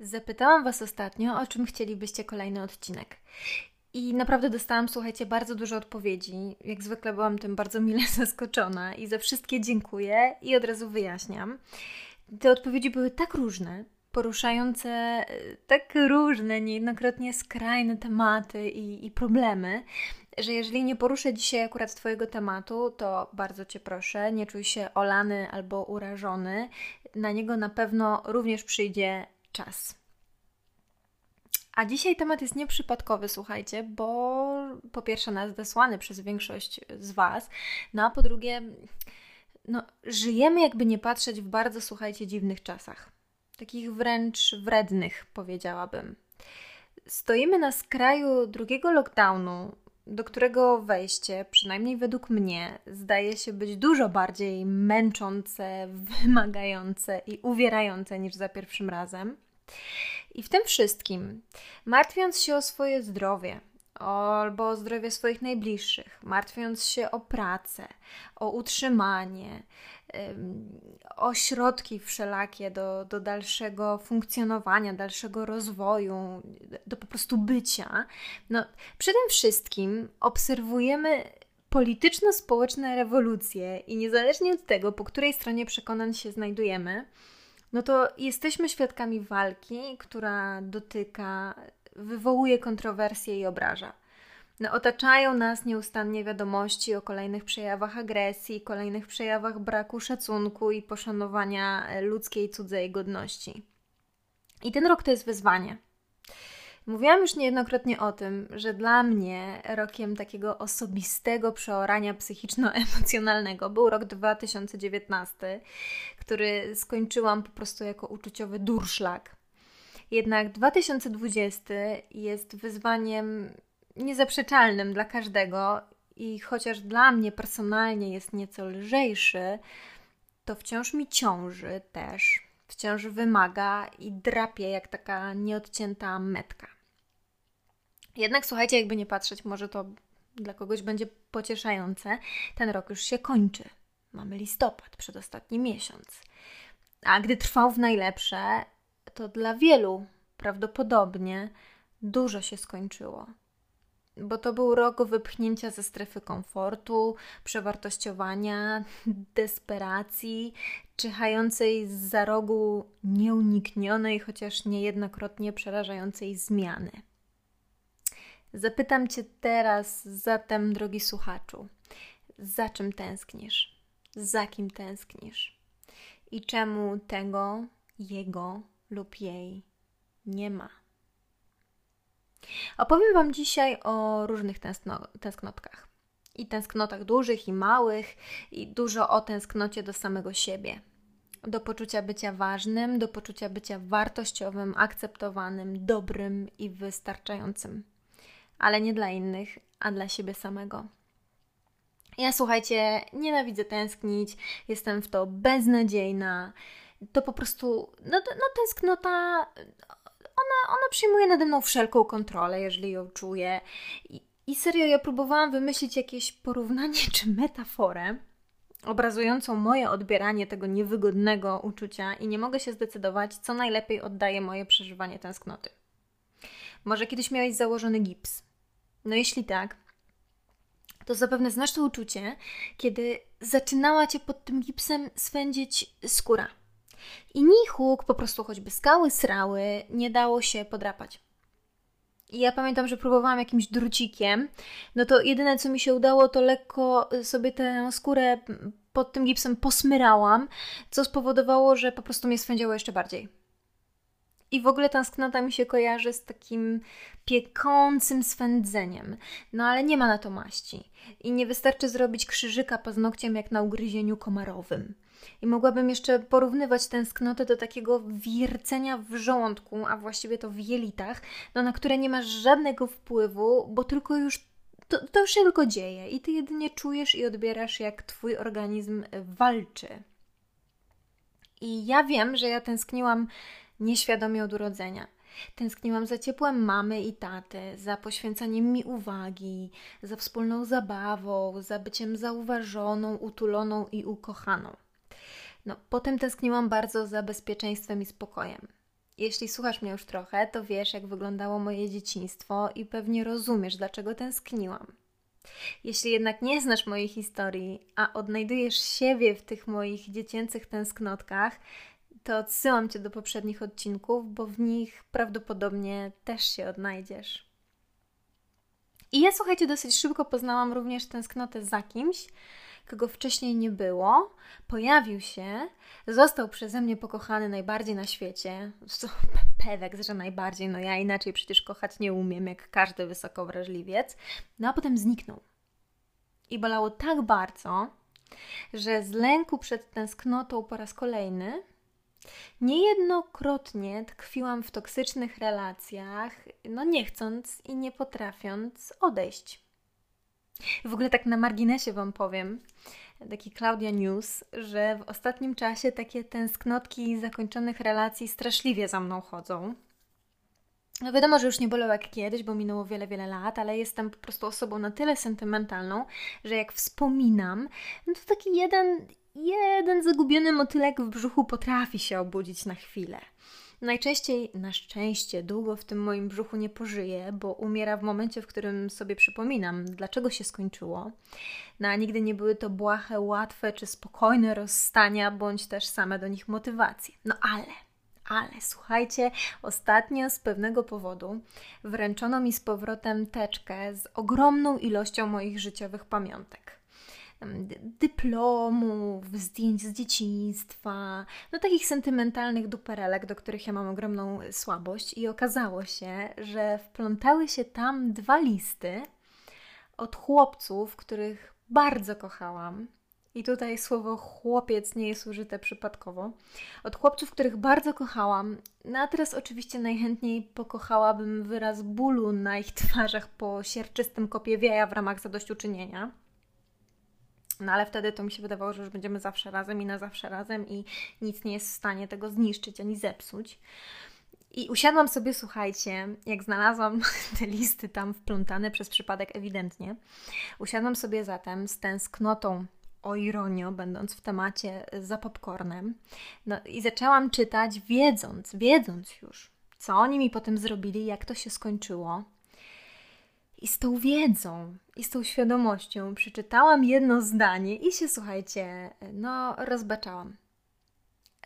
Zapytałam Was ostatnio, o czym chcielibyście kolejny odcinek. I naprawdę dostałam, słuchajcie, bardzo dużo odpowiedzi. Jak zwykle byłam tym bardzo mile zaskoczona i za wszystkie dziękuję i od razu wyjaśniam. Te odpowiedzi były tak różne, poruszające e, tak różne, niejednokrotnie skrajne tematy i, i problemy, że jeżeli nie poruszę dzisiaj akurat Twojego tematu, to bardzo Cię proszę, nie czuj się olany albo urażony. Na niego na pewno również przyjdzie czas. A dzisiaj temat jest nieprzypadkowy, słuchajcie, bo po pierwsze nas zesłany przez większość z Was, no a po drugie, no, żyjemy jakby nie patrzeć w bardzo, słuchajcie, dziwnych czasach. Takich wręcz wrednych, powiedziałabym. Stoimy na skraju drugiego lockdownu, do którego wejście, przynajmniej według mnie, zdaje się być dużo bardziej męczące, wymagające i uwierające niż za pierwszym razem. I w tym wszystkim, martwiąc się o swoje zdrowie, albo o zdrowie swoich najbliższych, martwiąc się o pracę, o utrzymanie, o środki wszelakie do, do dalszego funkcjonowania, dalszego rozwoju, do po prostu bycia, no przede wszystkim obserwujemy polityczno-społeczne rewolucje i niezależnie od tego, po której stronie przekonań się znajdujemy, no to jesteśmy świadkami walki, która dotyka, wywołuje kontrowersje i obraża. No, otaczają nas nieustannie wiadomości o kolejnych przejawach agresji, kolejnych przejawach braku szacunku i poszanowania ludzkiej cudzej godności. I ten rok to jest wyzwanie. Mówiłam już niejednokrotnie o tym, że dla mnie rokiem takiego osobistego przeorania psychiczno-emocjonalnego był rok 2019, który skończyłam po prostu jako uczuciowy durszlak. Jednak 2020 jest wyzwaniem niezaprzeczalnym dla każdego i chociaż dla mnie personalnie jest nieco lżejszy, to wciąż mi ciąży też, wciąż wymaga i drapie jak taka nieodcięta metka. Jednak słuchajcie, jakby nie patrzeć, może to dla kogoś będzie pocieszające, ten rok już się kończy. Mamy listopad, przedostatni miesiąc. A gdy trwał w najlepsze, to dla wielu prawdopodobnie dużo się skończyło. Bo to był rok wypchnięcia ze strefy komfortu, przewartościowania, desperacji, czyhającej z za rogu nieuniknionej, chociaż niejednokrotnie przerażającej zmiany. Zapytam Cię teraz zatem, drogi słuchaczu, za czym tęsknisz? Za kim tęsknisz? I czemu tego, jego lub jej nie ma? Opowiem Wam dzisiaj o różnych tęskno tęsknotkach. I tęsknotach dużych i małych, i dużo o tęsknocie do samego siebie. Do poczucia bycia ważnym, do poczucia bycia wartościowym, akceptowanym, dobrym i wystarczającym ale nie dla innych, a dla siebie samego. Ja słuchajcie, nienawidzę tęsknić, jestem w to beznadziejna. To po prostu, no, no tęsknota, ona, ona przyjmuje nade mną wszelką kontrolę, jeżeli ją czuję. I, I serio, ja próbowałam wymyślić jakieś porównanie czy metaforę obrazującą moje odbieranie tego niewygodnego uczucia i nie mogę się zdecydować, co najlepiej oddaje moje przeżywanie tęsknoty. Może kiedyś miałeś założony gips, no jeśli tak, to zapewne znasz to uczucie, kiedy zaczynała cię pod tym gipsem swędzić skóra. I ni huk, po prostu choćby skały srały, nie dało się podrapać. I ja pamiętam, że próbowałam jakimś drucikiem, no to jedyne co mi się udało, to lekko sobie tę skórę pod tym gipsem posmyrałam, co spowodowało, że po prostu mnie swędziało jeszcze bardziej. I w ogóle tęsknota mi się kojarzy z takim piekącym swędzeniem. No ale nie ma na to maści. I nie wystarczy zrobić krzyżyka paznokciem jak na ugryzieniu komarowym. I mogłabym jeszcze porównywać tęsknotę do takiego wiercenia w żołądku, a właściwie to w jelitach, no, na które nie masz żadnego wpływu, bo tylko już to, to już się tylko dzieje i ty jedynie czujesz i odbierasz, jak twój organizm walczy. I ja wiem, że ja tęskniłam nieświadomie od urodzenia. Tęskniłam za ciepłem mamy i taty, za poświęcaniem mi uwagi, za wspólną zabawą, za byciem zauważoną, utuloną i ukochaną. No, potem tęskniłam bardzo za bezpieczeństwem i spokojem. Jeśli słuchasz mnie już trochę, to wiesz, jak wyglądało moje dzieciństwo i pewnie rozumiesz, dlaczego tęskniłam. Jeśli jednak nie znasz mojej historii, a odnajdujesz siebie w tych moich dziecięcych tęsknotkach, to odsyłam Cię do poprzednich odcinków, bo w nich prawdopodobnie też się odnajdziesz. I ja, słuchajcie, dosyć szybko poznałam również tęsknotę za kimś, kogo wcześniej nie było, pojawił się, został przeze mnie pokochany najbardziej na świecie. Pewek, że najbardziej, no ja inaczej przecież kochać nie umiem, jak każdy wysokowrażliwiec. No a potem zniknął. I bolało tak bardzo, że z lęku przed tęsknotą po raz kolejny Niejednokrotnie tkwiłam w toksycznych relacjach, no nie chcąc i nie potrafiąc odejść. W ogóle tak na marginesie Wam powiem, taki Claudia News, że w ostatnim czasie takie tęsknotki zakończonych relacji straszliwie za mną chodzą. No wiadomo, że już nie bolą jak kiedyś, bo minęło wiele, wiele lat, ale jestem po prostu osobą na tyle sentymentalną, że jak wspominam, no to taki jeden, jeden zagubiony motylek w brzuchu potrafi się obudzić na chwilę. Najczęściej, na szczęście, długo w tym moim brzuchu nie pożyje, bo umiera w momencie, w którym sobie przypominam, dlaczego się skończyło. No a nigdy nie były to błahe, łatwe czy spokojne rozstania, bądź też same do nich motywacje. No ale ale słuchajcie, ostatnio z pewnego powodu wręczono mi z powrotem teczkę z ogromną ilością moich życiowych pamiątek dyplomów, zdjęć z dzieciństwa, no takich sentymentalnych duperelek, do których ja mam ogromną słabość i okazało się, że wplątały się tam dwa listy od chłopców, których bardzo kochałam. I tutaj słowo chłopiec nie jest użyte przypadkowo. Od chłopców, których bardzo kochałam, no a teraz oczywiście najchętniej pokochałabym wyraz bólu na ich twarzach po sierczystym kopie wieja w ramach zadośćuczynienia. No ale wtedy to mi się wydawało, że już będziemy zawsze razem i na zawsze razem i nic nie jest w stanie tego zniszczyć ani zepsuć. I usiadłam sobie, słuchajcie, jak znalazłam te listy tam wplątane przez przypadek ewidentnie, usiadłam sobie zatem z tęsknotą o ironio, będąc w temacie za popcornem. No i zaczęłam czytać, wiedząc, wiedząc już, co oni mi potem zrobili, jak to się skończyło. I z tą wiedzą, i z tą świadomością przeczytałam jedno zdanie i się, słuchajcie, no, rozbaczałam.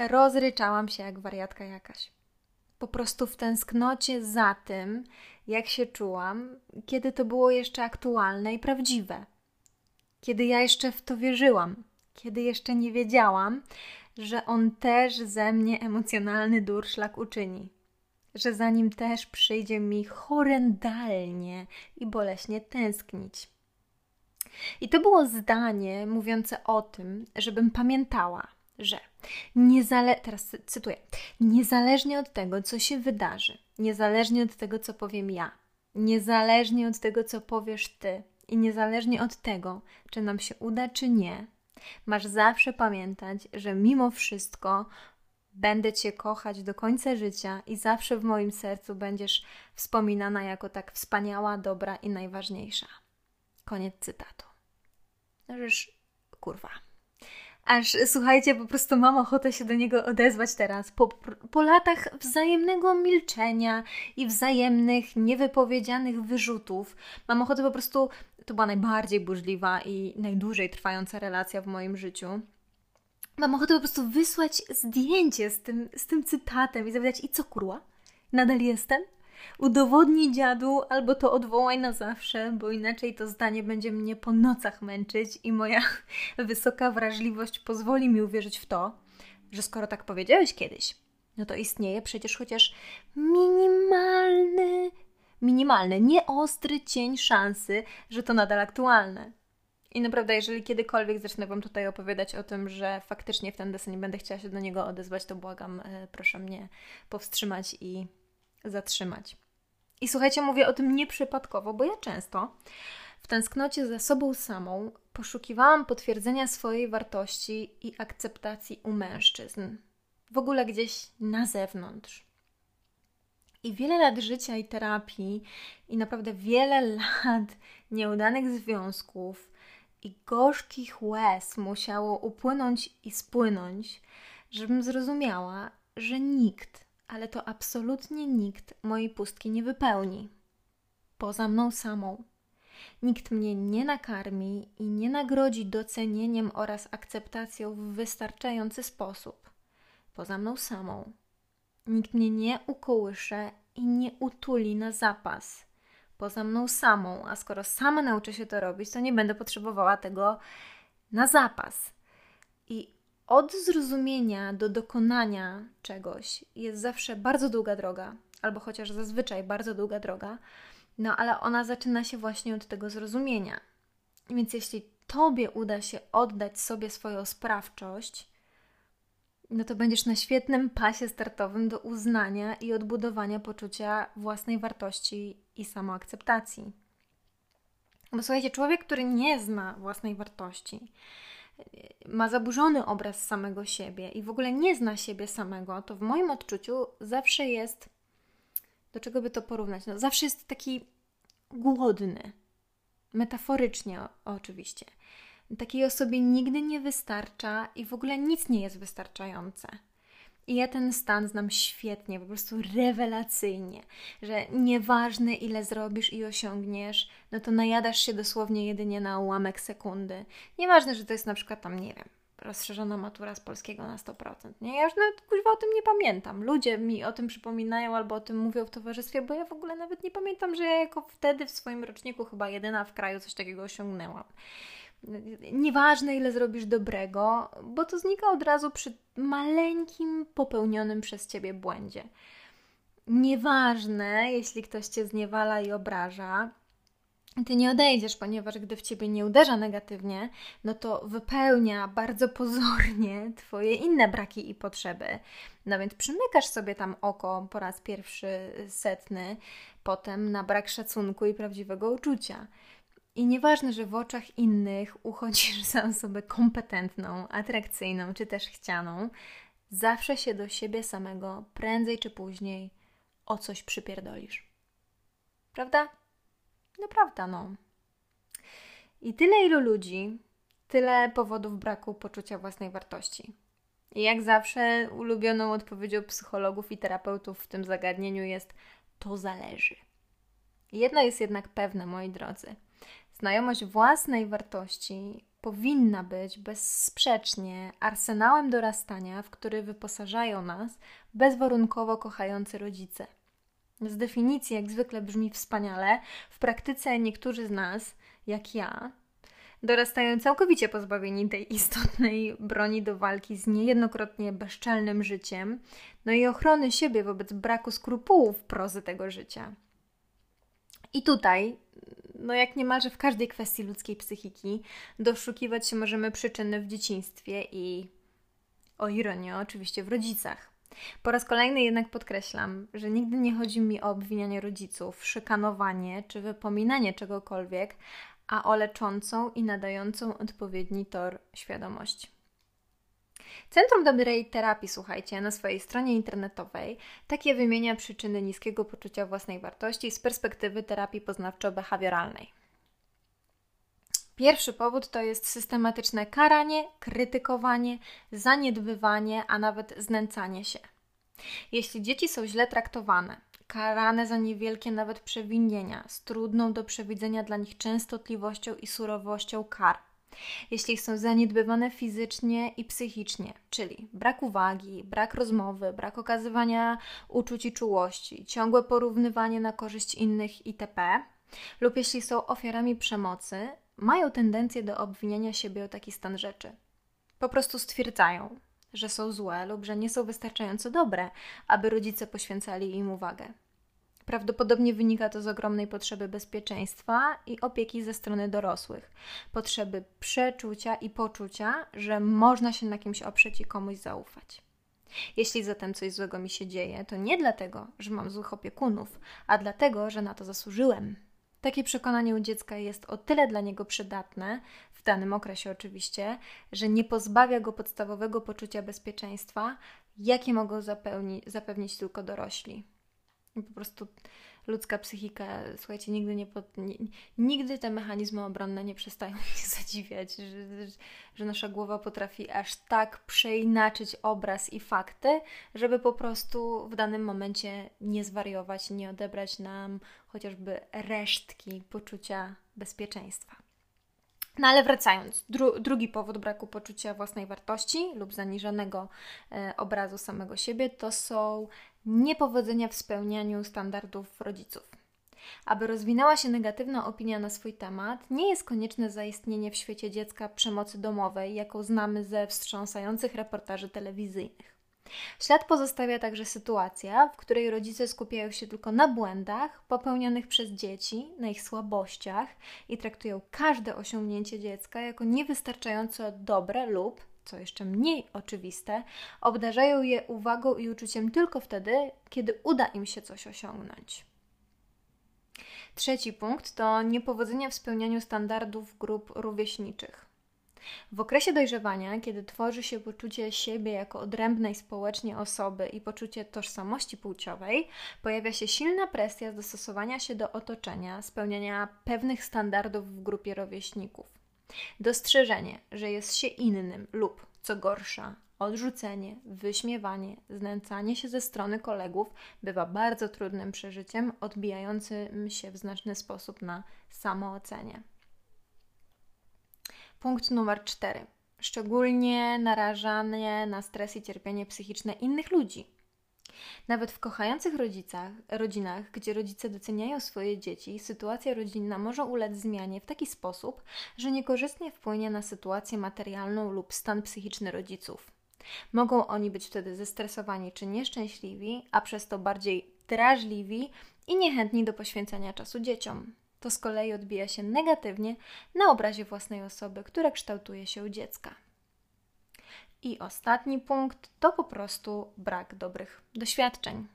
Rozryczałam się jak wariatka jakaś. Po prostu w tęsknocie za tym, jak się czułam, kiedy to było jeszcze aktualne i prawdziwe. Kiedy ja jeszcze w to wierzyłam, kiedy jeszcze nie wiedziałam, że on też ze mnie emocjonalny durszlak uczyni że za nim też przyjdzie mi horrendalnie i boleśnie tęsknić. I to było zdanie mówiące o tym, żebym pamiętała, że niezale- teraz cytuję, niezależnie od tego, co się wydarzy, niezależnie od tego, co powiem ja, niezależnie od tego, co powiesz ty, i niezależnie od tego, czy nam się uda, czy nie, masz zawsze pamiętać, że mimo wszystko Będę Cię kochać do końca życia i zawsze w moim sercu będziesz wspominana jako tak wspaniała, dobra i najważniejsza. Koniec cytatu. Już kurwa. Aż słuchajcie, po prostu mam ochotę się do niego odezwać teraz. Po, po latach wzajemnego milczenia i wzajemnych, niewypowiedzianych wyrzutów, mam ochotę po prostu. To była najbardziej burzliwa i najdłużej trwająca relacja w moim życiu mam ochotę po prostu wysłać zdjęcie z tym, z tym cytatem i zapytać, i co kurwa? Nadal jestem? Udowodnij dziadu, albo to odwołaj na zawsze, bo inaczej to zdanie będzie mnie po nocach męczyć i moja wysoka wrażliwość pozwoli mi uwierzyć w to, że skoro tak powiedziałeś kiedyś, no to istnieje przecież chociaż minimalny, minimalny, nieostry cień szansy, że to nadal aktualne. I naprawdę, jeżeli kiedykolwiek zacznę Wam tutaj opowiadać o tym, że faktycznie w ten desen nie będę chciała się do niego odezwać, to błagam, e, proszę mnie powstrzymać i zatrzymać. I słuchajcie, mówię o tym nieprzypadkowo, bo ja często w tęsknocie za sobą samą poszukiwałam potwierdzenia swojej wartości i akceptacji u mężczyzn. W ogóle gdzieś na zewnątrz. I wiele lat życia i terapii, i naprawdę wiele lat nieudanych związków, i gorzkich łez musiało upłynąć i spłynąć, żebym zrozumiała, że nikt, ale to absolutnie nikt mojej pustki nie wypełni. Poza mną samą. Nikt mnie nie nakarmi i nie nagrodzi docenieniem oraz akceptacją w wystarczający sposób. Poza mną samą. Nikt mnie nie ukołysze i nie utuli na zapas. Poza mną samą, a skoro sama nauczę się to robić, to nie będę potrzebowała tego na zapas. I od zrozumienia do dokonania czegoś jest zawsze bardzo długa droga, albo chociaż zazwyczaj bardzo długa droga, no ale ona zaczyna się właśnie od tego zrozumienia. Więc jeśli Tobie uda się oddać sobie swoją sprawczość, no to będziesz na świetnym pasie startowym do uznania i odbudowania poczucia własnej wartości i samoakceptacji. Bo słuchajcie, człowiek, który nie zna własnej wartości, ma zaburzony obraz samego siebie i w ogóle nie zna siebie samego, to w moim odczuciu zawsze jest, do czego by to porównać? No, zawsze jest taki głodny. Metaforycznie oczywiście. Takiej osobie nigdy nie wystarcza i w ogóle nic nie jest wystarczające. I ja ten stan znam świetnie, po prostu rewelacyjnie, że nieważne ile zrobisz i osiągniesz, no to najadasz się dosłownie jedynie na ułamek sekundy. Nieważne, że to jest na przykład tam, nie wiem, rozszerzona matura z polskiego na 100%. Nie? Ja już nawet kuźwa o tym nie pamiętam. Ludzie mi o tym przypominają albo o tym mówią w towarzystwie, bo ja w ogóle nawet nie pamiętam, że ja jako wtedy w swoim roczniku chyba jedyna w kraju coś takiego osiągnęłam. Nieważne, ile zrobisz dobrego, bo to znika od razu przy maleńkim popełnionym przez ciebie błędzie. Nieważne, jeśli ktoś cię zniewala i obraża, ty nie odejdziesz, ponieważ gdy w ciebie nie uderza negatywnie, no to wypełnia bardzo pozornie twoje inne braki i potrzeby. No więc przymykasz sobie tam oko po raz pierwszy setny, potem na brak szacunku i prawdziwego uczucia. I nieważne, że w oczach innych uchodzisz za osobę kompetentną, atrakcyjną czy też chcianą, zawsze się do siebie samego prędzej czy później o coś przypierdolisz. Prawda? No prawda, no. I tyle ilu ludzi, tyle powodów braku poczucia własnej wartości. I jak zawsze ulubioną odpowiedzią psychologów i terapeutów w tym zagadnieniu jest to zależy. Jedno jest jednak pewne, moi drodzy – Znajomość własnej wartości powinna być bezsprzecznie arsenałem dorastania, w który wyposażają nas bezwarunkowo kochający rodzice. Z definicji jak zwykle brzmi wspaniale, w praktyce niektórzy z nas, jak ja, dorastają całkowicie pozbawieni tej istotnej broni do walki z niejednokrotnie bezczelnym życiem, no i ochrony siebie wobec braku skrupułów prozy tego życia. I tutaj no jak niemalże w każdej kwestii ludzkiej psychiki, doszukiwać się możemy przyczyny w dzieciństwie i, o ironię, oczywiście w rodzicach. Po raz kolejny jednak podkreślam, że nigdy nie chodzi mi o obwinianie rodziców, szykanowanie czy wypominanie czegokolwiek, a o leczącą i nadającą odpowiedni tor świadomość. Centrum Dobrej Terapii, słuchajcie, na swojej stronie internetowej takie wymienia przyczyny niskiego poczucia własnej wartości z perspektywy terapii poznawczo-behawioralnej. Pierwszy powód to jest systematyczne karanie, krytykowanie, zaniedbywanie, a nawet znęcanie się. Jeśli dzieci są źle traktowane, karane za niewielkie nawet przewinienia, z trudną do przewidzenia dla nich częstotliwością i surowością kar, jeśli są zaniedbywane fizycznie i psychicznie, czyli brak uwagi, brak rozmowy, brak okazywania uczuć i czułości, ciągłe porównywanie na korzyść innych itp., lub jeśli są ofiarami przemocy, mają tendencję do obwiniania siebie o taki stan rzeczy. Po prostu stwierdzają, że są złe lub że nie są wystarczająco dobre, aby rodzice poświęcali im uwagę. Prawdopodobnie wynika to z ogromnej potrzeby bezpieczeństwa i opieki ze strony dorosłych, potrzeby przeczucia i poczucia, że można się na kimś oprzeć i komuś zaufać. Jeśli zatem coś złego mi się dzieje, to nie dlatego, że mam złych opiekunów, a dlatego, że na to zasłużyłem. Takie przekonanie u dziecka jest o tyle dla niego przydatne, w danym okresie oczywiście, że nie pozbawia go podstawowego poczucia bezpieczeństwa, jakie mogą zapewnić tylko dorośli po prostu ludzka psychika, słuchajcie, nigdy nie, pod, nie, nigdy te mechanizmy obronne nie przestają mnie zadziwiać, że, że nasza głowa potrafi aż tak przeinaczyć obraz i fakty, żeby po prostu w danym momencie nie zwariować, nie odebrać nam chociażby resztki poczucia bezpieczeństwa. No ale wracając, dru drugi powód braku poczucia własnej wartości lub zaniżonego e, obrazu samego siebie to są niepowodzenia w spełnianiu standardów rodziców. Aby rozwinęła się negatywna opinia na swój temat, nie jest konieczne zaistnienie w świecie dziecka przemocy domowej, jaką znamy ze wstrząsających reportaży telewizyjnych. Ślad pozostawia także sytuacja, w której rodzice skupiają się tylko na błędach popełnionych przez dzieci, na ich słabościach i traktują każde osiągnięcie dziecka jako niewystarczająco dobre lub, co jeszcze mniej oczywiste, obdarzają je uwagą i uczuciem tylko wtedy, kiedy uda im się coś osiągnąć. Trzeci punkt to niepowodzenia w spełnianiu standardów grup rówieśniczych. W okresie dojrzewania, kiedy tworzy się poczucie siebie jako odrębnej społecznie osoby i poczucie tożsamości płciowej, pojawia się silna presja dostosowania się do otoczenia, spełniania pewnych standardów w grupie rówieśników. Dostrzeżenie, że jest się innym lub, co gorsza, odrzucenie, wyśmiewanie, znęcanie się ze strony kolegów bywa bardzo trudnym przeżyciem, odbijającym się w znaczny sposób na samoocenie. Punkt numer cztery. Szczególnie narażanie na stres i cierpienie psychiczne innych ludzi. Nawet w kochających rodzicach, rodzinach, gdzie rodzice doceniają swoje dzieci, sytuacja rodzinna może ulec zmianie w taki sposób, że niekorzystnie wpłynie na sytuację materialną lub stan psychiczny rodziców. Mogą oni być wtedy zestresowani czy nieszczęśliwi, a przez to bardziej drażliwi i niechętni do poświęcania czasu dzieciom to z kolei odbija się negatywnie na obrazie własnej osoby, która kształtuje się u dziecka. I ostatni punkt to po prostu brak dobrych doświadczeń.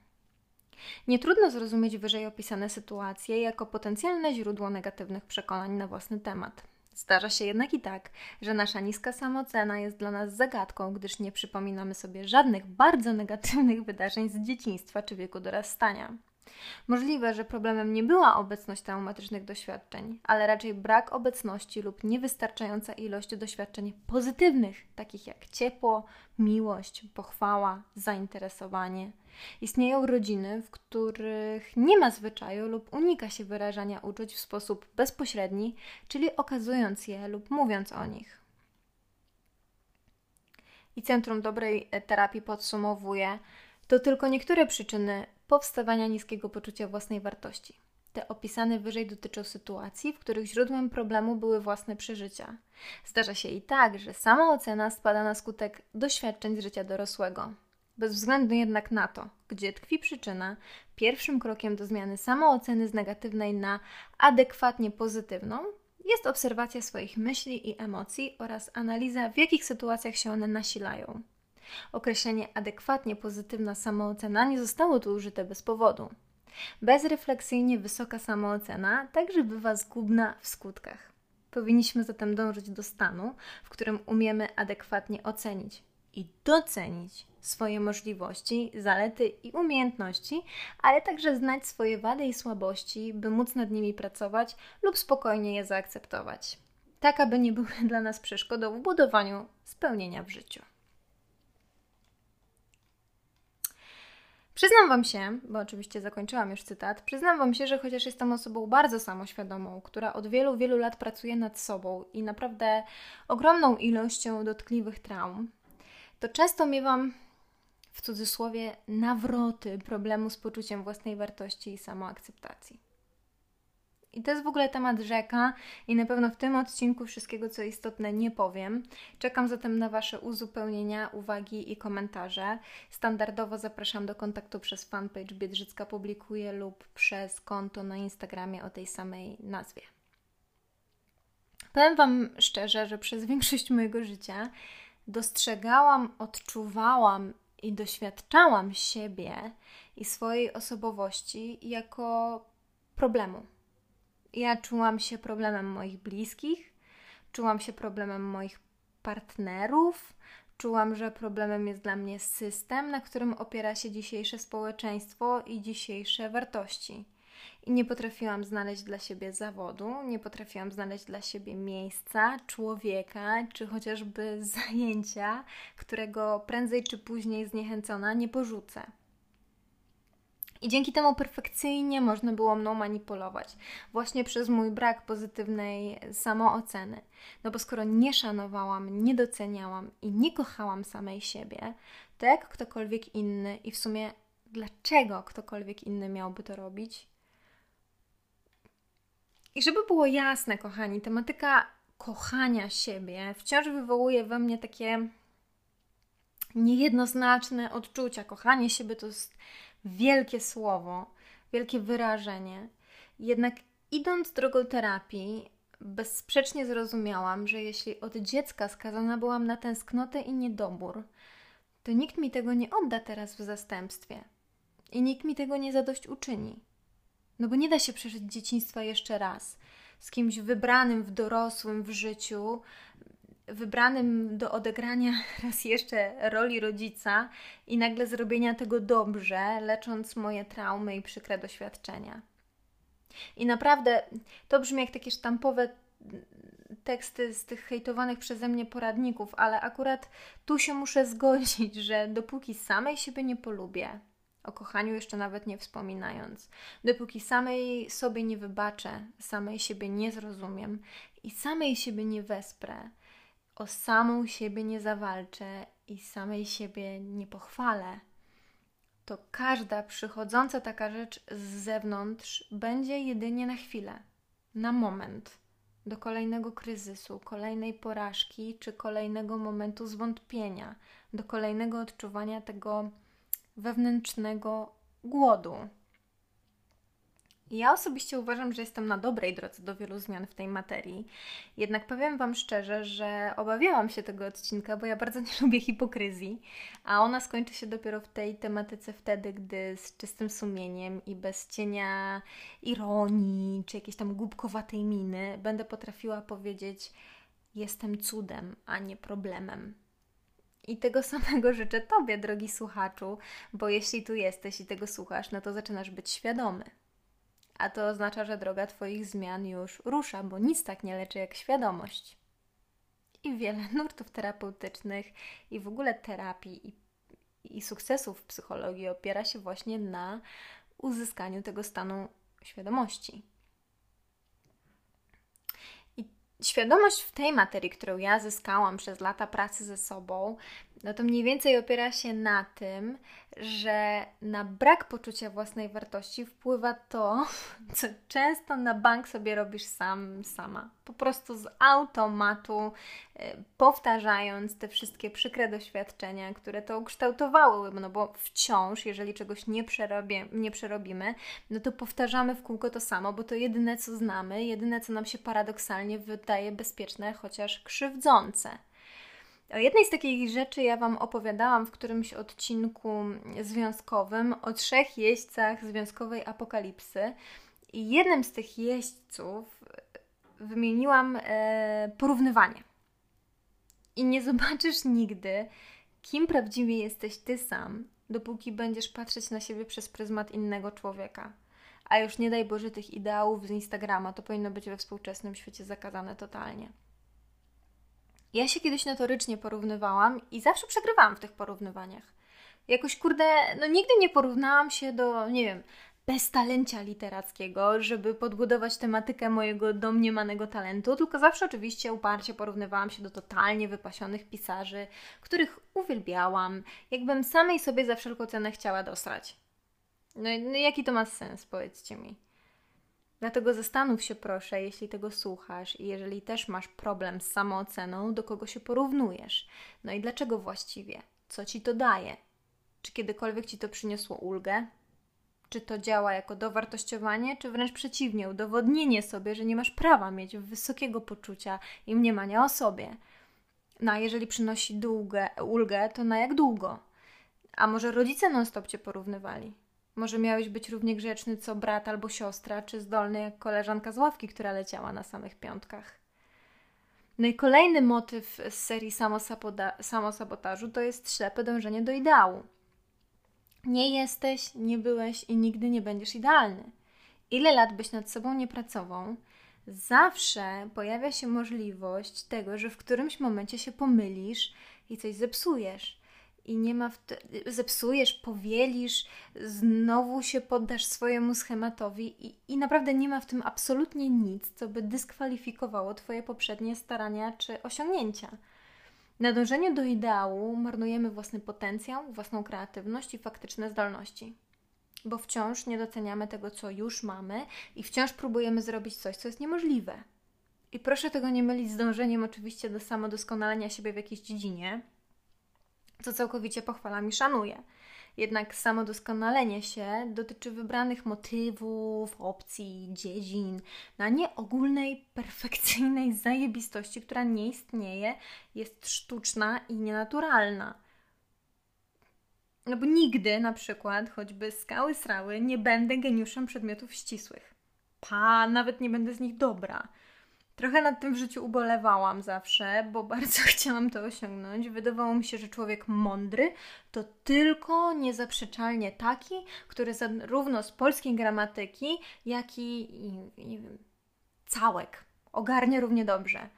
Nie trudno zrozumieć wyżej opisane sytuacje jako potencjalne źródło negatywnych przekonań na własny temat. Zdarza się jednak i tak, że nasza niska samoocena jest dla nas zagadką, gdyż nie przypominamy sobie żadnych bardzo negatywnych wydarzeń z dzieciństwa czy wieku dorastania. Możliwe, że problemem nie była obecność traumatycznych doświadczeń, ale raczej brak obecności lub niewystarczająca ilość doświadczeń pozytywnych, takich jak ciepło, miłość, pochwała, zainteresowanie. Istnieją rodziny, w których nie ma zwyczaju lub unika się wyrażania uczuć w sposób bezpośredni, czyli okazując je lub mówiąc o nich. I Centrum Dobrej Terapii podsumowuje, to tylko niektóre przyczyny powstawania niskiego poczucia własnej wartości. Te opisane wyżej dotyczą sytuacji, w których źródłem problemu były własne przeżycia. Zdarza się i tak, że sama ocena spada na skutek doświadczeń z życia dorosłego. Bez względu jednak na to, gdzie tkwi przyczyna, pierwszym krokiem do zmiany samooceny z negatywnej na adekwatnie pozytywną jest obserwacja swoich myśli i emocji oraz analiza, w jakich sytuacjach się one nasilają. Określenie adekwatnie pozytywna samoocena nie zostało tu użyte bez powodu. Bezrefleksyjnie wysoka samoocena także bywa zgubna w skutkach. Powinniśmy zatem dążyć do stanu, w którym umiemy adekwatnie ocenić i docenić swoje możliwości, zalety i umiejętności, ale także znać swoje wady i słabości, by móc nad nimi pracować lub spokojnie je zaakceptować, tak aby nie były dla nas przeszkodą w budowaniu spełnienia w życiu. Przyznam Wam się, bo oczywiście zakończyłam już cytat, przyznam Wam się, że chociaż jestem osobą bardzo samoświadomą, która od wielu, wielu lat pracuje nad sobą i naprawdę ogromną ilością dotkliwych traum, to często miewam w cudzysłowie nawroty problemu z poczuciem własnej wartości i samoakceptacji. I to jest w ogóle temat rzeka i na pewno w tym odcinku wszystkiego, co istotne, nie powiem. Czekam zatem na Wasze uzupełnienia, uwagi i komentarze. Standardowo zapraszam do kontaktu przez fanpage Biedrzycka Publikuje lub przez konto na Instagramie o tej samej nazwie. Powiem Wam szczerze, że przez większość mojego życia dostrzegałam, odczuwałam i doświadczałam siebie i swojej osobowości jako problemu ja czułam się problemem moich bliskich, czułam się problemem moich partnerów, czułam, że problemem jest dla mnie system, na którym opiera się dzisiejsze społeczeństwo i dzisiejsze wartości. I nie potrafiłam znaleźć dla siebie zawodu, nie potrafiłam znaleźć dla siebie miejsca, człowieka, czy chociażby zajęcia, którego prędzej czy później zniechęcona nie porzucę. I dzięki temu perfekcyjnie można było mną manipulować, właśnie przez mój brak pozytywnej samooceny. No bo skoro nie szanowałam, nie doceniałam i nie kochałam samej siebie, to jak ktokolwiek inny i w sumie dlaczego ktokolwiek inny miałby to robić? I żeby było jasne, kochani, tematyka kochania siebie wciąż wywołuje we mnie takie niejednoznaczne odczucia. Kochanie siebie to jest wielkie słowo, wielkie wyrażenie. Jednak idąc drogą terapii, bezsprzecznie zrozumiałam, że jeśli od dziecka skazana byłam na tęsknotę i niedobór, to nikt mi tego nie odda teraz w zastępstwie. I nikt mi tego nie zadość uczyni. No bo nie da się przeżyć dzieciństwa jeszcze raz z kimś wybranym w dorosłym w życiu, wybranym do odegrania raz jeszcze roli rodzica i nagle zrobienia tego dobrze, lecząc moje traumy i przykre doświadczenia. I naprawdę to brzmi jak takie sztampowe teksty z tych hejtowanych przeze mnie poradników, ale akurat tu się muszę zgodzić, że dopóki samej siebie nie polubię, o kochaniu jeszcze nawet nie wspominając, dopóki samej sobie nie wybaczę, samej siebie nie zrozumiem i samej siebie nie wesprę, o samą siebie nie zawalczę i samej siebie nie pochwalę, to każda przychodząca taka rzecz z zewnątrz będzie jedynie na chwilę, na moment, do kolejnego kryzysu, kolejnej porażki czy kolejnego momentu zwątpienia, do kolejnego odczuwania tego wewnętrznego głodu. Ja osobiście uważam, że jestem na dobrej drodze do wielu zmian w tej materii. Jednak powiem Wam szczerze, że obawiałam się tego odcinka, bo ja bardzo nie lubię hipokryzji, a ona skończy się dopiero w tej tematyce wtedy, gdy z czystym sumieniem i bez cienia ironii czy jakiejś tam głupkowatej miny będę potrafiła powiedzieć: Jestem cudem, a nie problemem. I tego samego życzę Tobie, drogi słuchaczu, bo jeśli tu jesteś i tego słuchasz, no to zaczynasz być świadomy a to oznacza, że droga Twoich zmian już rusza, bo nic tak nie leczy jak świadomość. I wiele nurtów terapeutycznych i w ogóle terapii i, i sukcesów w psychologii opiera się właśnie na uzyskaniu tego stanu świadomości. I świadomość w tej materii, którą ja zyskałam przez lata pracy ze sobą, no to mniej więcej opiera się na tym, że na brak poczucia własnej wartości wpływa to, co często na bank sobie robisz sam, sama. Po prostu z automatu, e, powtarzając te wszystkie przykre doświadczenia, które to ukształtowały, no bo wciąż, jeżeli czegoś nie, przerobie, nie przerobimy, no to powtarzamy w kółko to samo, bo to jedyne, co znamy, jedyne, co nam się paradoksalnie wydaje bezpieczne, chociaż krzywdzące. O jednej z takich rzeczy ja Wam opowiadałam w którymś odcinku związkowym o trzech jeźdźcach związkowej apokalipsy. I jednym z tych jeźdźców wymieniłam e, porównywanie. I nie zobaczysz nigdy, kim prawdziwie jesteś Ty sam, dopóki będziesz patrzeć na siebie przez pryzmat innego człowieka. A już nie daj Boże tych ideałów z Instagrama, to powinno być we współczesnym świecie zakazane totalnie. Ja się kiedyś notorycznie porównywałam i zawsze przegrywałam w tych porównywaniach. Jakoś, kurde, no nigdy nie porównałam się do, nie wiem, beztalencia literackiego, żeby podbudować tematykę mojego domniemanego talentu, tylko zawsze oczywiście uparcie porównywałam się do totalnie wypasionych pisarzy, których uwielbiałam, jakbym samej sobie za wszelką cenę chciała dostać. No, no jaki to ma sens, powiedzcie mi. Dlatego zastanów się proszę, jeśli tego słuchasz i jeżeli też masz problem z samooceną, do kogo się porównujesz. No i dlaczego właściwie? Co ci to daje? Czy kiedykolwiek ci to przyniosło ulgę? Czy to działa jako dowartościowanie, czy wręcz przeciwnie, udowodnienie sobie, że nie masz prawa mieć wysokiego poczucia i mniemania o sobie? No a jeżeli przynosi długę, ulgę, to na jak długo? A może rodzice non-stop cię porównywali? Może miałeś być równie grzeczny co brat albo siostra, czy zdolny jak koleżanka z ławki, która leciała na samych piątkach. No i kolejny motyw z serii samosabotażu to jest ślepe dążenie do ideału. Nie jesteś, nie byłeś i nigdy nie będziesz idealny. ile lat byś nad sobą nie pracował, zawsze pojawia się możliwość tego, że w którymś momencie się pomylisz i coś zepsujesz. I nie ma, zepsujesz, powielisz, znowu się poddasz swojemu schematowi, i, i naprawdę nie ma w tym absolutnie nic, co by dyskwalifikowało Twoje poprzednie starania czy osiągnięcia. Na dążeniu do ideału marnujemy własny potencjał, własną kreatywność i faktyczne zdolności bo wciąż nie doceniamy tego, co już mamy i wciąż próbujemy zrobić coś, co jest niemożliwe. I proszę tego nie mylić z dążeniem oczywiście do samodoskonalenia siebie w jakiejś dziedzinie, co całkowicie pochwalam i szanuję. Jednak samodoskonalenie się dotyczy wybranych motywów, opcji, dziedzin, na nie ogólnej, perfekcyjnej zajebistości, która nie istnieje, jest sztuczna i nienaturalna. No bo nigdy na przykład, choćby skały srały, nie będę geniuszem przedmiotów ścisłych. Pa, nawet nie będę z nich dobra. Trochę nad tym w życiu ubolewałam zawsze, bo bardzo chciałam to osiągnąć. Wydawało mi się, że człowiek mądry to tylko niezaprzeczalnie taki, który zarówno z polskiej gramatyki, jak i, całek ogarnia równie dobrze.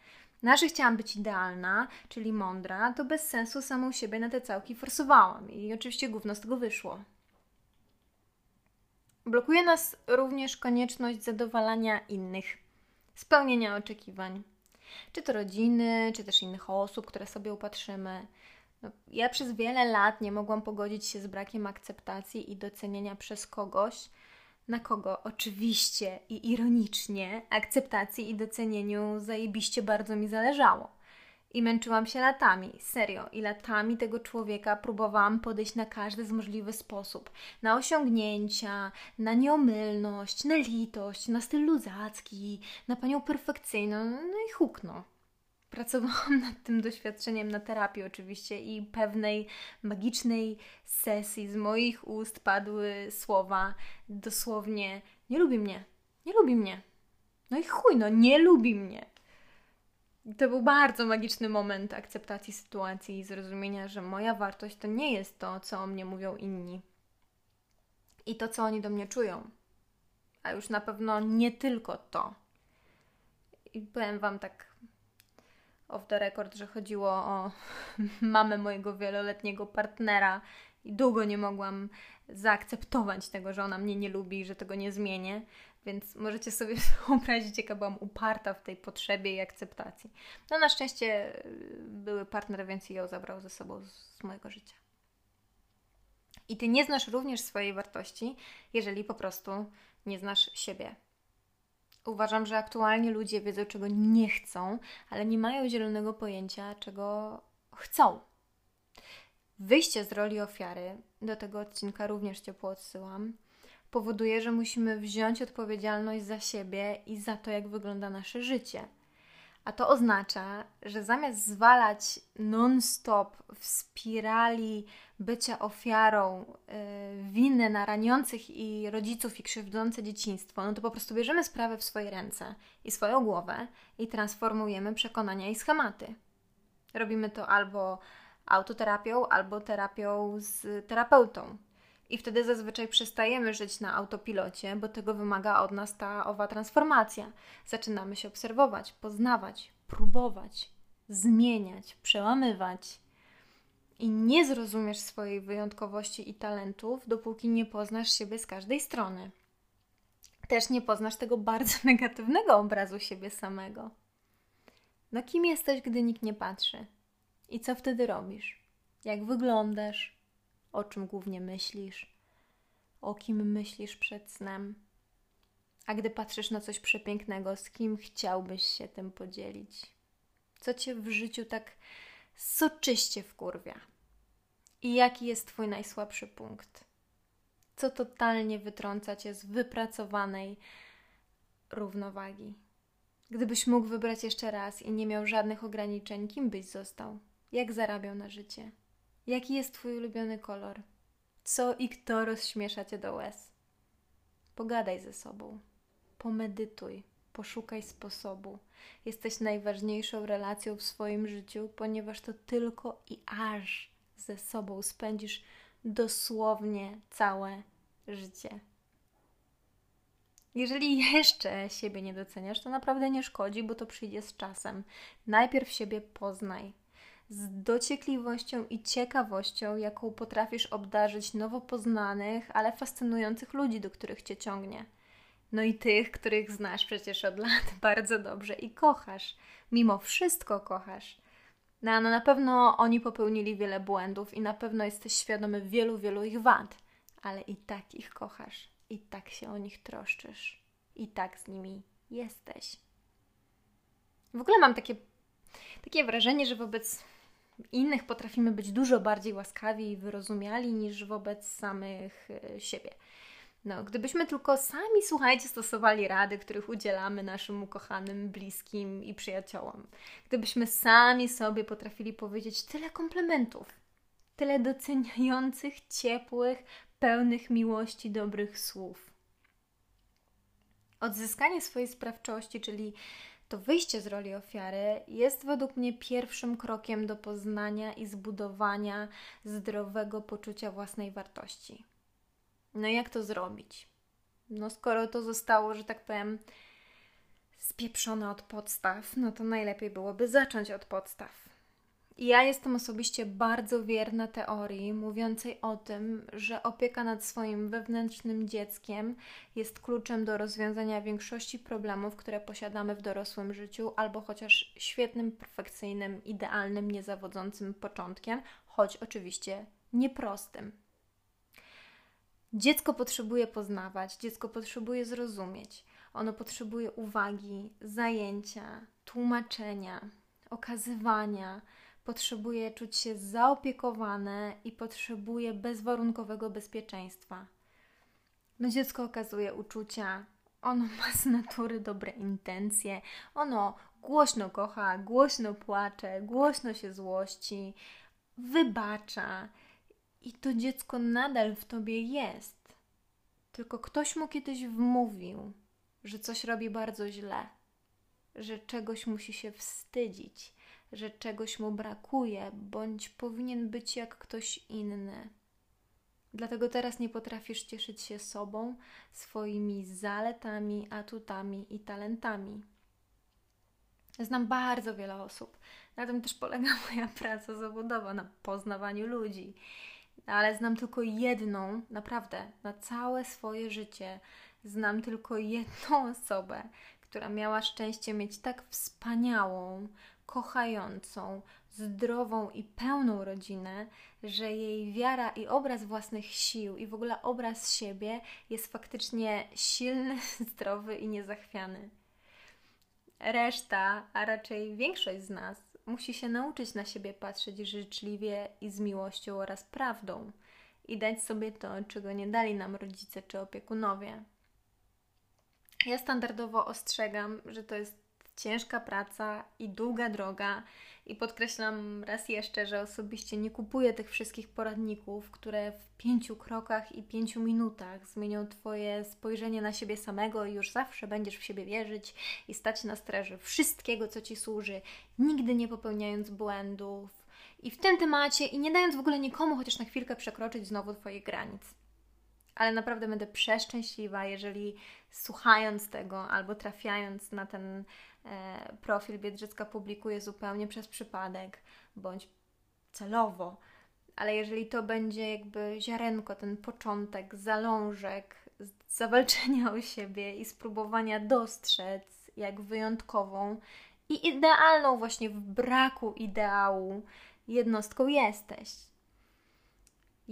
Na że chciałam być idealna, czyli mądra, to bez sensu samą siebie na te całki forsowałam i oczywiście gówno z tego wyszło. Blokuje nas również konieczność zadowalania innych, spełnienia oczekiwań. Czy to rodziny, czy też innych osób, które sobie upatrzymy. No, ja przez wiele lat nie mogłam pogodzić się z brakiem akceptacji i docenienia przez kogoś, na kogo oczywiście i ironicznie akceptacji i docenieniu zajebiście bardzo mi zależało. I męczyłam się latami, serio, i latami tego człowieka próbowałam podejść na każdy z możliwy sposób. Na osiągnięcia, na nieomylność, na litość, na styl luzacki, na panią perfekcyjną, no i hukno. Pracowałam nad tym doświadczeniem na terapii oczywiście i pewnej magicznej sesji z moich ust padły słowa dosłownie nie lubi mnie, nie lubi mnie. No i chuj, no nie lubi mnie. To był bardzo magiczny moment akceptacji sytuacji i zrozumienia, że moja wartość to nie jest to, co o mnie mówią inni. I to, co oni do mnie czują. A już na pewno nie tylko to. I powiem Wam tak off the record, że chodziło o mamę mojego wieloletniego partnera i długo nie mogłam zaakceptować tego, że ona mnie nie lubi że tego nie zmienię. Więc możecie sobie wyobrazić, jaka byłam uparta w tej potrzebie i akceptacji. No na szczęście y, były partner, więc ją zabrał ze sobą z mojego życia. I ty nie znasz również swojej wartości, jeżeli po prostu nie znasz siebie. Uważam, że aktualnie ludzie wiedzą, czego nie chcą, ale nie mają zielonego pojęcia, czego chcą. Wyjście z roli ofiary, do tego odcinka również ciepło odsyłam, powoduje, że musimy wziąć odpowiedzialność za siebie i za to, jak wygląda nasze życie. A to oznacza, że zamiast zwalać non-stop w spirali bycia ofiarą yy, winy na raniących i rodziców i krzywdzące dzieciństwo, no to po prostu bierzemy sprawę w swoje ręce i swoją głowę i transformujemy przekonania i schematy. Robimy to albo autoterapią, albo terapią z terapeutą. I wtedy zazwyczaj przestajemy żyć na autopilocie, bo tego wymaga od nas ta owa transformacja. Zaczynamy się obserwować, poznawać, próbować, zmieniać, przełamywać. I nie zrozumiesz swojej wyjątkowości i talentów, dopóki nie poznasz siebie z każdej strony. Też nie poznasz tego bardzo negatywnego obrazu siebie samego. No kim jesteś, gdy nikt nie patrzy? I co wtedy robisz? Jak wyglądasz? O czym głównie myślisz? O kim myślisz przed snem? A gdy patrzysz na coś przepięknego, z kim chciałbyś się tym podzielić? Co cię w życiu tak soczyście wkurwia? I jaki jest twój najsłabszy punkt? Co totalnie wytrąca cię z wypracowanej równowagi? Gdybyś mógł wybrać jeszcze raz i nie miał żadnych ograniczeń, kim byś został? Jak zarabiał na życie? Jaki jest Twój ulubiony kolor? Co i kto rozśmiesza Cię do łez? Pogadaj ze sobą, pomedytuj, poszukaj sposobu. Jesteś najważniejszą relacją w swoim życiu, ponieważ to tylko i aż ze sobą spędzisz dosłownie całe życie. Jeżeli jeszcze siebie nie doceniasz, to naprawdę nie szkodzi, bo to przyjdzie z czasem. Najpierw siebie poznaj. Z dociekliwością i ciekawością, jaką potrafisz obdarzyć nowo poznanych, ale fascynujących ludzi, do których cię ciągnie. No i tych, których znasz przecież od lat bardzo dobrze i kochasz. Mimo wszystko kochasz. No, no na pewno oni popełnili wiele błędów i na pewno jesteś świadomy wielu, wielu ich wad, ale i tak ich kochasz, i tak się o nich troszczysz, i tak z nimi jesteś. W ogóle mam takie, takie wrażenie, że wobec innych potrafimy być dużo bardziej łaskawi i wyrozumiali niż wobec samych e, siebie. No, gdybyśmy tylko sami, słuchajcie, stosowali rady, których udzielamy naszym ukochanym, bliskim i przyjaciołom, gdybyśmy sami sobie potrafili powiedzieć tyle komplementów, tyle doceniających, ciepłych, pełnych miłości, dobrych słów. Odzyskanie swojej sprawczości, czyli to wyjście z roli ofiary, jest według mnie pierwszym krokiem do poznania i zbudowania zdrowego poczucia własnej wartości. No jak to zrobić? No skoro to zostało, że tak powiem, spieprzone od podstaw, no to najlepiej byłoby zacząć od podstaw. Ja jestem osobiście bardzo wierna teorii mówiącej o tym, że opieka nad swoim wewnętrznym dzieckiem jest kluczem do rozwiązania większości problemów, które posiadamy w dorosłym życiu, albo chociaż świetnym, perfekcyjnym, idealnym, niezawodzącym początkiem, choć oczywiście nieprostym. Dziecko potrzebuje poznawać, dziecko potrzebuje zrozumieć. Ono potrzebuje uwagi, zajęcia, tłumaczenia, okazywania, potrzebuje czuć się zaopiekowane i potrzebuje bezwarunkowego bezpieczeństwa. No dziecko okazuje uczucia, ono ma z natury dobre intencje, ono głośno kocha, głośno płacze, głośno się złości, wybacza i to dziecko nadal w tobie jest. Tylko ktoś mu kiedyś wmówił, że coś robi bardzo źle, że czegoś musi się wstydzić, że czegoś mu brakuje, bądź powinien być jak ktoś inny. Dlatego teraz nie potrafisz cieszyć się sobą, swoimi zaletami, atutami i talentami. Znam bardzo wiele osób. Na tym też polega moja praca zawodowa, na poznawaniu ludzi ale znam tylko jedną, naprawdę, na całe swoje życie znam tylko jedną osobę, która miała szczęście mieć tak wspaniałą, kochającą, zdrową i pełną rodzinę, że jej wiara i obraz własnych sił i w ogóle obraz siebie jest faktycznie silny, zdrowy i niezachwiany. Reszta, a raczej większość z nas, musi się nauczyć na siebie patrzeć życzliwie i z miłością oraz prawdą i dać sobie to, czego nie dali nam rodzice czy opiekunowie. Ja standardowo ostrzegam, że to jest ciężka praca i długa droga. I podkreślam raz jeszcze, że osobiście nie kupuję tych wszystkich poradników, które w pięciu krokach i pięciu minutach zmienią Twoje spojrzenie na siebie samego i już zawsze będziesz w siebie wierzyć i stać na straży wszystkiego, co Ci służy, nigdy nie popełniając błędów. I w tym temacie i nie dając w ogóle nikomu chociaż na chwilkę przekroczyć znowu Twoich granic ale naprawdę będę przeszczęśliwa, jeżeli słuchając tego albo trafiając na ten profil Biedrzycka publikuje zupełnie przez przypadek bądź celowo, ale jeżeli to będzie jakby ziarenko, ten początek, zalążek zawalczenia o siebie i spróbowania dostrzec jak wyjątkową i idealną właśnie w braku ideału jednostką jesteś,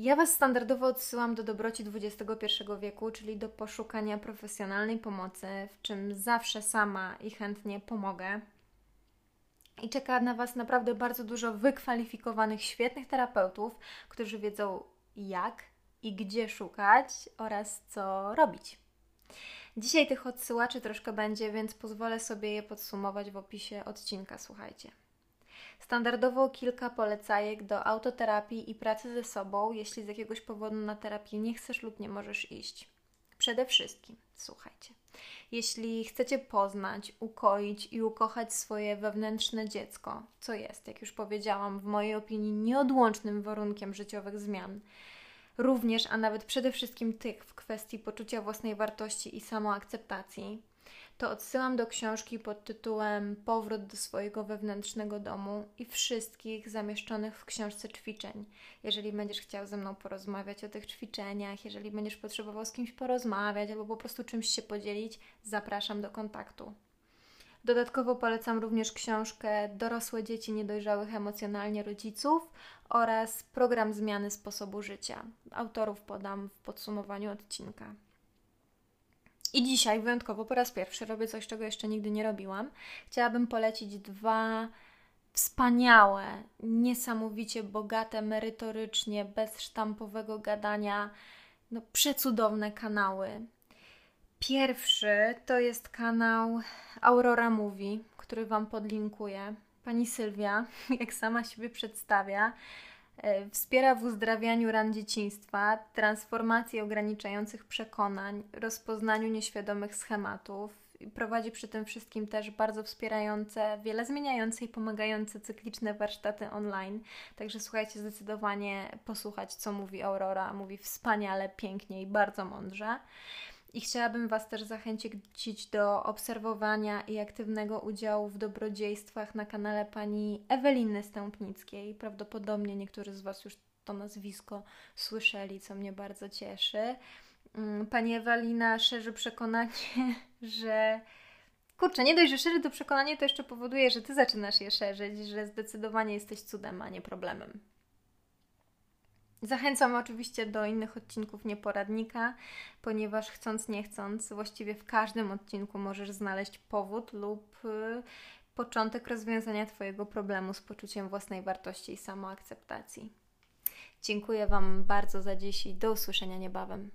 ja Was standardowo odsyłam do dobroci XXI wieku, czyli do poszukania profesjonalnej pomocy, w czym zawsze sama i chętnie pomogę. I czeka na Was naprawdę bardzo dużo wykwalifikowanych, świetnych terapeutów, którzy wiedzą jak i gdzie szukać oraz co robić. Dzisiaj tych odsyłaczy troszkę będzie, więc pozwolę sobie je podsumować w opisie odcinka. Słuchajcie. Standardowo kilka polecajek do autoterapii i pracy ze sobą, jeśli z jakiegoś powodu na terapię nie chcesz lub nie możesz iść. Przede wszystkim, słuchajcie, jeśli chcecie poznać, ukoić i ukochać swoje wewnętrzne dziecko, co jest, jak już powiedziałam, w mojej opinii nieodłącznym warunkiem życiowych zmian, również, a nawet przede wszystkim tych w kwestii poczucia własnej wartości i samoakceptacji, to odsyłam do książki pod tytułem Powrót do swojego wewnętrznego domu i wszystkich zamieszczonych w książce ćwiczeń. Jeżeli będziesz chciał ze mną porozmawiać o tych ćwiczeniach, jeżeli będziesz potrzebował z kimś porozmawiać albo po prostu czymś się podzielić, zapraszam do kontaktu. Dodatkowo polecam również książkę Dorosłe dzieci niedojrzałych emocjonalnie rodziców oraz program zmiany sposobu życia. Autorów podam w podsumowaniu odcinka. I dzisiaj wyjątkowo po raz pierwszy robię coś, czego jeszcze nigdy nie robiłam. Chciałabym polecić dwa wspaniałe, niesamowicie bogate, merytorycznie, bez sztampowego gadania, no przecudowne kanały. Pierwszy to jest kanał Aurora Mówi, który Wam podlinkuję. Pani Sylwia, jak sama siebie przedstawia, wspiera w uzdrawianiu ran dzieciństwa, transformacji ograniczających przekonań, rozpoznaniu nieświadomych schematów. Prowadzi przy tym wszystkim też bardzo wspierające, wiele zmieniające i pomagające cykliczne warsztaty online. Także słuchajcie, zdecydowanie posłuchać, co mówi Aurora. Mówi wspaniale, pięknie i bardzo mądrze. I chciałabym Was też zachęcić do obserwowania i aktywnego udziału w dobrodziejstwach na kanale pani Eweliny Stępnickiej. Prawdopodobnie niektórzy z Was już to nazwisko słyszeli, co mnie bardzo cieszy. Mm, pani Ewelina szerzy przekonanie, że kurczę, nie dość, że szerzy to przekonanie, to jeszcze powoduje, że Ty zaczynasz je szerzyć, że zdecydowanie jesteś cudem, a nie problemem. Zachęcam oczywiście do innych odcinków Nieporadnika, ponieważ chcąc nie chcąc, właściwie w każdym odcinku możesz znaleźć powód lub y, początek rozwiązania Twojego problemu z poczuciem własnej wartości i samoakceptacji. Dziękuję Wam bardzo za dziś i do usłyszenia niebawem.